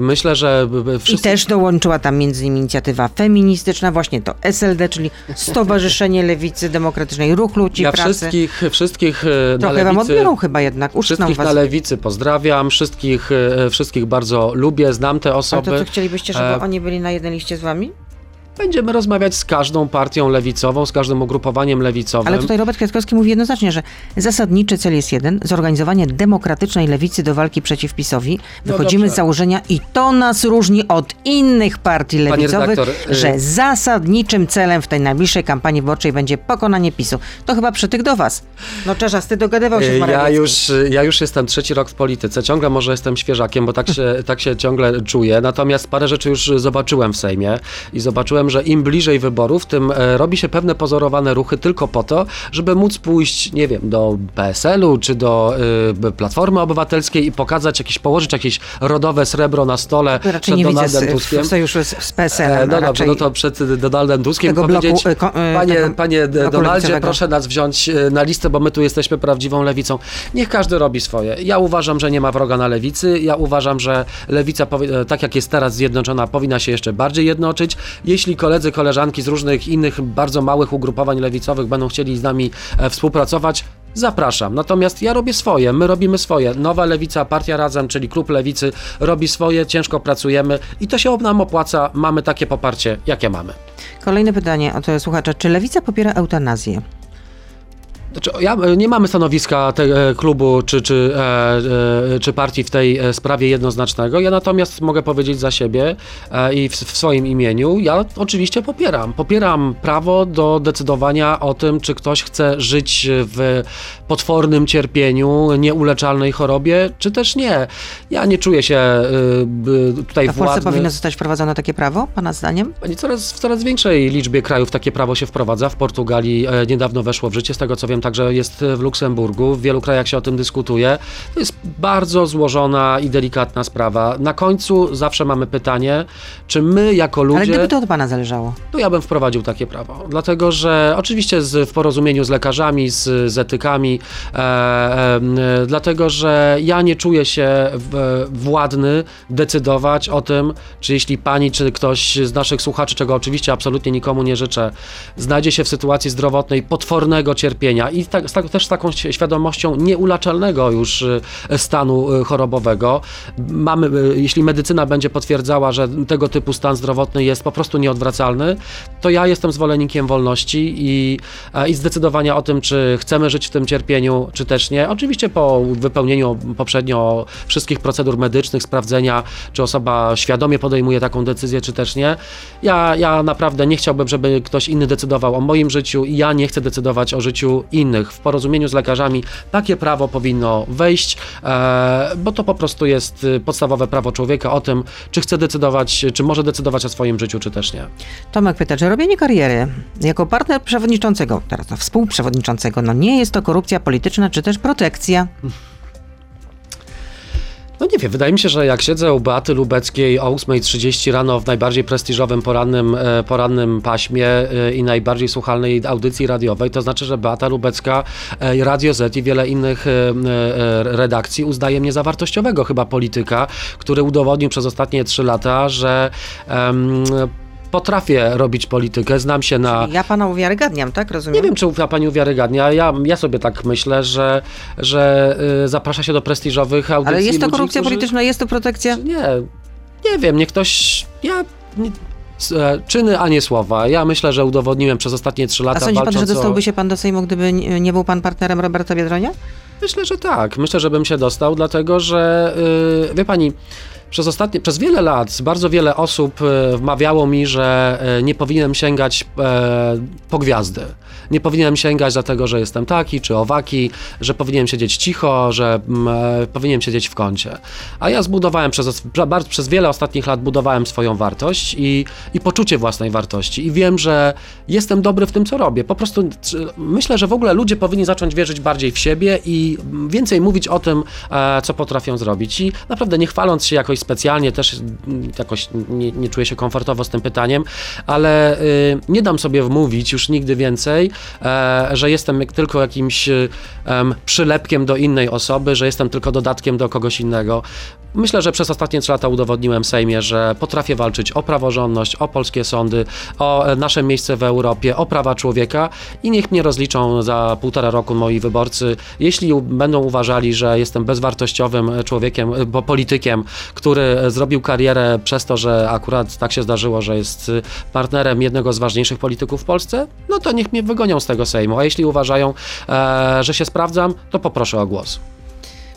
myślę, że b- b- I wszyscy... też dołączyła tam między innymi inicjatywa feministyczna, właśnie to SLD, czyli Stowarzyszenie Lewicy Demokratycznej, Ruch Ludzi Ja Pracy. wszystkich, wszystkich e, na Trochę wam lewicy... odbiorą chyba jednak, uczną Wszystkich was. na lewicy pozdrawiam, wszystkich, e, wszystkich bardzo lubię, znam te osoby. to co chcielibyście, żeby E, oni byli na jednej liście z wami? Będziemy rozmawiać z każdą partią lewicową, z każdym ugrupowaniem lewicowym. Ale tutaj Robert Kwiatkowski mówi jednoznacznie, że zasadniczy cel jest jeden, zorganizowanie demokratycznej lewicy do walki przeciw PiSowi. No Wychodzimy dobrze. z założenia i to nas różni od innych partii lewicowych, redaktor, y- że zasadniczym celem w tej najbliższej kampanii wyborczej będzie pokonanie PiSu. To chyba przytyk do was. No Czerzas, ty dogadywał się z Ja Morawieckim. już, ja już jestem trzeci rok w polityce. Ciągle może jestem świeżakiem, bo tak się, tak się ciągle czuję. Natomiast parę rzeczy już zobaczyłem w Sejmie i zobaczyłem, że im bliżej wyborów, tym e, robi się pewne pozorowane ruchy tylko po to, żeby móc pójść, nie wiem, do PSL-u czy do y, Platformy Obywatelskiej i pokazać jakieś, położyć jakieś rodowe srebro na stole Raczej przed nie Donaldem Tuskiem. w sojuszu z, z PSL-em. No dobrze, raczej no to przed Donaldem Tuskiem tego bloku, powiedzieć, e, ko- panie, tego panie Donaldzie, proszę nas wziąć na listę, bo my tu jesteśmy prawdziwą lewicą. Niech każdy robi swoje. Ja uważam, że nie ma wroga na lewicy. Ja uważam, że lewica, tak jak jest teraz zjednoczona, powinna się jeszcze bardziej jednoczyć. Jeśli koledzy, koleżanki z różnych innych bardzo małych ugrupowań lewicowych będą chcieli z nami e, współpracować, Zapraszam. Natomiast ja robię swoje, my robimy swoje. Nowa Lewica, Partia Razem, czyli Klub Lewicy robi swoje, ciężko pracujemy i to się nam opłaca. Mamy takie poparcie, jakie mamy. Kolejne pytanie od słuchacza. Czy lewica popiera eutanazję? Znaczy, ja, nie mamy stanowiska te, e, klubu czy, czy, e, e, czy partii w tej e, sprawie jednoznacznego. Ja natomiast mogę powiedzieć za siebie e, i w, w swoim imieniu, ja oczywiście popieram. Popieram prawo do decydowania o tym, czy ktoś chce żyć w potwornym cierpieniu, nieuleczalnej chorobie, czy też nie. Ja nie czuję się e, b- tutaj A w Polsce powinno zostać wprowadzone takie prawo, pana zdaniem? Pani, Coraz, w coraz większej liczbie krajów takie prawo się wprowadza. W Portugalii e, niedawno weszło w życie, z tego co wiem, także jest w Luksemburgu. W wielu krajach się o tym dyskutuje. To jest bardzo złożona i delikatna sprawa. Na końcu zawsze mamy pytanie, czy my jako ludzie... Ale gdyby to od pana zależało. to ja bym wprowadził takie prawo. Dlatego, że oczywiście z, w porozumieniu z lekarzami, z, z etykami, e, e, dlatego, że ja nie czuję się w, władny decydować o tym, czy jeśli pani, czy ktoś z naszych słuchaczy, czego oczywiście absolutnie nikomu nie życzę, znajdzie się w sytuacji zdrowotnej potwornego cierpienia i tak, z tak, też z taką świadomością nieuleczalnego już e, stanu e, chorobowego. Mamy, e, jeśli medycyna będzie potwierdzała, że tego typu stan zdrowotny jest po prostu nieodwracalny, to ja jestem zwolennikiem wolności i, i zdecydowania o tym, czy chcemy żyć w tym cierpieniu, czy też nie. Oczywiście po wypełnieniu poprzednio wszystkich procedur medycznych, sprawdzenia, czy osoba świadomie podejmuje taką decyzję, czy też nie. Ja, ja naprawdę nie chciałbym, żeby ktoś inny decydował o moim życiu i ja nie chcę decydować o życiu innych. W porozumieniu z lekarzami takie prawo powinno wejść, e, bo to po prostu jest y, podstawowe prawo człowieka o tym, czy chce decydować, czy może decydować o swoim życiu, czy też nie. Tomek pyta, czy robienie kariery jako partner przewodniczącego, teraz to współprzewodniczącego, no nie jest to korupcja polityczna, czy też protekcja? No nie wiem, wydaje mi się, że jak siedzę u Beaty Lubeckiej o 8.30 rano w najbardziej prestiżowym porannym, e, porannym paśmie e, i najbardziej słuchalnej audycji radiowej, to znaczy, że Beata Lubecka, e, Radio Z i wiele innych redakcji uznaje mnie za wartościowego chyba polityka, który udowodnił przez ostatnie trzy lata, że em, potrafię robić politykę, znam się na... Ja pana uwiarygadniam, tak? Rozumiem? Nie wiem, czy ufa pani uwiarygadnia. Ja, ja sobie tak myślę, że, że y, zaprasza się do prestiżowych audycji Ale jest to ludzi, korupcja którzy- polityczna, jest to protekcja? Nie, nie wiem, niech ktoś... Ja... Nie, e, czyny, a nie słowa. Ja myślę, że udowodniłem przez ostatnie trzy A lata sądzi pan, że o- dostałby się pan do Sejmu, gdyby nie nie był pan partnerem Roberta Biedronia? Myślę, że tak. Myślę, że bym się dostał, dlatego że yy, wie pani, Przez ostatnie, przez wiele lat bardzo wiele osób e, wmawiało mi, że e, nie powinienem sięgać e, po gwiazdy. Nie powinienem sięgać dlatego, że jestem taki czy owaki, że powinienem siedzieć cicho, że mm, e, powinienem siedzieć w kącie. A ja zbudowałem przez, przez wiele ostatnich lat budowałem swoją wartość i, i poczucie własnej wartości. I wiem, że jestem dobry w tym, co robię. Po prostu myślę, że w ogóle ludzie powinni zacząć wierzyć bardziej w siebie i więcej mówić o tym, e, co potrafią zrobić. I naprawdę nie chwaląc się jakoś specjalnie, też mm, jakoś nie, nie czuję się komfortowo z tym pytaniem, ale y, nie dam sobie wmówić już nigdy więcej, e, że jestem tylko jakimś em, przylepkiem do innej osoby, że jestem tylko dodatkiem do kogoś innego. Myślę, że przez ostatnie trzy lata udowodniłem Sejmie, że potrafię walczyć o praworządność, o polskie sądy, o e, nasze miejsce w Europie, o prawa człowieka i niech mnie rozliczą za półtora roku moi wyborcy. Jeśli będą uważali, że jestem bezwartościowym człowiekiem, e, bo politykiem, który zrobił karierę przez to, że akurat tak się zdarzyło, że jest e, partnerem jednego z ważniejszych polityków w Polsce, no to niech mnie wygonią z tego Sejmu. A jeśli uważają, że się sprawdzam, to poproszę o głos.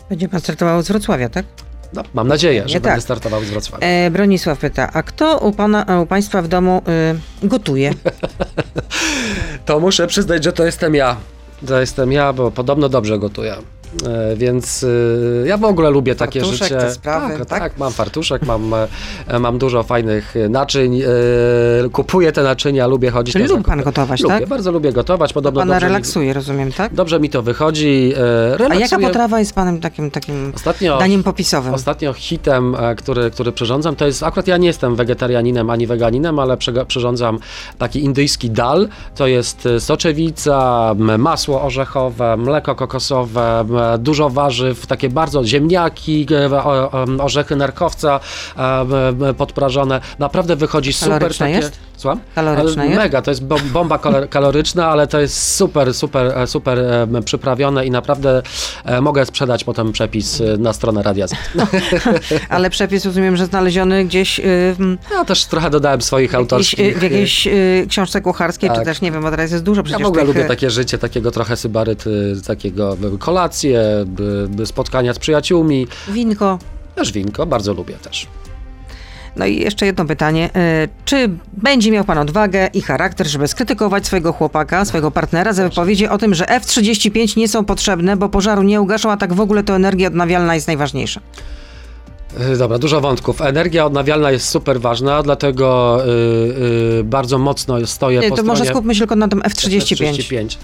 Będzie pan startował z Wrocławia, tak? No, mam nadzieję, że Nie będę tak. startował z Wrocławia. E, Bronisław pyta, a kto u, pana, u państwa w domu y, gotuje? To muszę przyznać, że to jestem ja. To jestem ja, bo podobno dobrze gotuję. E, Więc y, ja w ogóle lubię takie Fartuszek, życie. te sprawy, tak, tak? tak, mam fartuszek, mam, e, mam dużo fajnych e, naczyń, e, kupuję te naczynia, lubię chodzić Czyli lubi pan gotować, lubię, tak? bardzo lubię gotować, podobno Pana dobrze mi, relaksuje, rozumiem, tak? dobrze mi to wychodzi. e, A relaksuję. jaka potrawa jest panem takim, takim Ostatnio, daniem popisowym? Ostatnio hitem, e, który, który przyrządzam, to jest, akurat ja nie jestem wegetarianinem ani weganinem, ale przyrządzam taki indyjski dal. To jest e, soczewica, masło orzechowe, mleko kokosowe, dużo warzyw, takie bardzo ziemniaki, e, o- orzechy nerkowca e, podprażone. Naprawdę wychodzi super. Takie... jest? Słucham? Kaloryczne Ale jest? Mega, to jest bo- bomba kalor- kaloryczna, ale to jest super, super, e, super e, przyprawione i naprawdę e, mogę sprzedać potem przepis e, na stronę Radia. Ale przepis rozumiem, że znaleziony gdzieś y, Ja też trochę dodałem swoich y, autorskich. w jakiejś y, książce kucharskiej, czy Tak. też nie wiem, bo teraz jest dużo Ja przecież w ogóle tych, lubię takie życie, takiego trochę sybaryty, takiego y, by spotkania z przyjaciółmi. winko. Też winko, bardzo lubię też. No i jeszcze jedno pytanie. y, Czy będzie miał pan odwagę i charakter, żeby skrytykować swojego chłopaka, swojego partnera za wypowiedzi o tym, że F-35 nie są potrzebne, bo pożaru nie ugaszą, a tak w ogóle to energia odnawialna jest najważniejsza? Y, Dobra, dużo wątków. Energia odnawialna jest super ważna, dlatego y, y, bardzo mocno stoję Nie, po to stronie... może skupmy się tylko na tym F-35. F-35.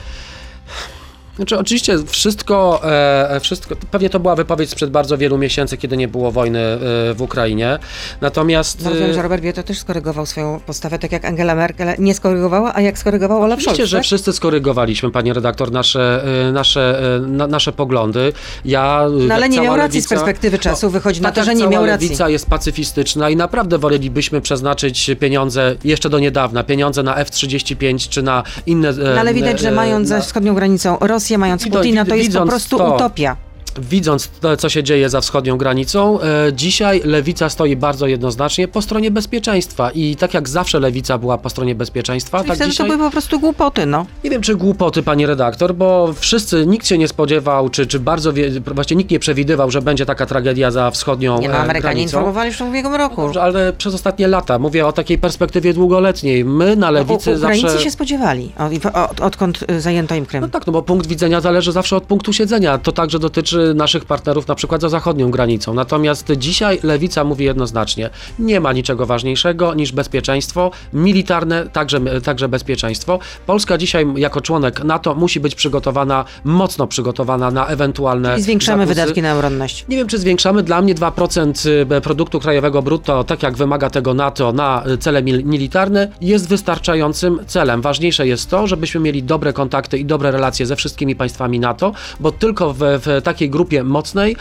Znaczy, oczywiście wszystko, e, wszystko, pewnie to była wypowiedź sprzed bardzo wielu miesięcy, kiedy nie było wojny e, w Ukrainie. Natomiast. No, rozumiem, e, że Robert Bieto też skorygował swoją postawę, tak jak Angela Merkel nie skorygowała, a jak skorygował Olaf Oczywiście, Scholz, że tak? wszyscy skorygowaliśmy, panie redaktor, nasze, e, nasze, e, na, nasze poglądy. Ja, No ale jak nie miał racji z lewica- perspektywy czasu, wychodzi na tak to, że nie miał racji. lewica jest pacyfistyczna i naprawdę wolelibyśmy przeznaczyć pieniądze, jeszcze do niedawna, pieniądze na F-35 czy na inne... e, No ale widać, że e, mając za wschodnią granicą Rosję, mając Wido- Putina, to jest po prostu to, utopia. Widząc to, co się dzieje za wschodnią granicą, e, dzisiaj lewica stoi bardzo jednoznacznie po stronie bezpieczeństwa i tak jak zawsze lewica była po stronie bezpieczeństwa, Czyli tak wtedy dzisiaj... to były po prostu głupoty, no. Nie wiem, czy głupoty, pani redaktor, bo wszyscy, nikt się nie spodziewał, czy, czy bardzo, wie, właściwie nikt nie przewidywał, że będzie taka tragedia za wschodnią Nie no, e, Amerykanie granicą. informowali już w ubiegłym roku. Dobrze, ale przez ostatnie lata, mówię o takiej perspektywie długoletniej. My na lewicy U- Ukraińcy zawsze... się spodziewali, od, od, odkąd y, zajęto im Krym. No tak, no bo punkt widzenia zależy zawsze od punktu siedzenia. To także dotyczy naszych partnerów na przykład za zachodnią granicą. Natomiast dzisiaj lewica mówi jednoznacznie, nie ma niczego ważniejszego niż bezpieczeństwo militarne, także, także bezpieczeństwo. Polska dzisiaj jako członek NATO musi być przygotowana, mocno przygotowana na ewentualne I zwiększamy zakusy. wydatki na obronność. Nie wiem, czy zwiększamy. Dla mnie 2% produktu krajowego brutto, tak jak wymaga tego NATO na cele mil- militarne, jest wystarczającym celem. Ważniejsze jest to, żebyśmy mieli dobre kontakty i dobre relacje ze wszystkimi państwami NATO, bo tylko w, w takiej grupie mocnej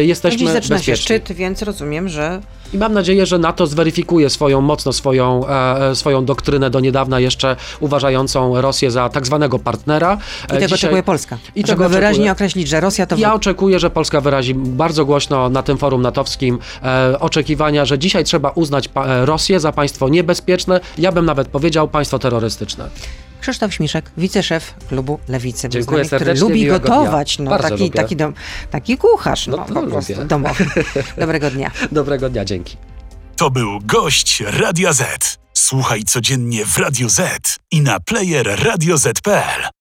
jesteśmy Dziś zaczyna się bezpieczni. szczyt, więc rozumiem, że I mam nadzieję, że NATO zweryfikuje swoją mocno swoją, e, swoją doktrynę do niedawna jeszcze uważającą Rosję za tak zwanego partnera. i tego E, Dzisiaj- oczekuje Polska. i tego wyraźnie określić, że Rosja to Ja oczekuję, że Polska wyrazi bardzo głośno na tym forum natowskim e, oczekiwania, że dzisiaj trzeba uznać e, Rosję za państwo niebezpieczne, ja bym nawet powiedział państwo terrorystyczne. Krzysztof Śmiszek, wiceszef klubu Lewicy, Dziękuję który lubi gotować. dnia. No, Bardzo taki, lubię. taki, dom, taki kucharz, no, No po lubię. prostu domowy. Dobrego dnia. Dobrego dnia, dzięki. To był gość Radia Z. Słuchaj codziennie w Radio Z i na player radioz.pl.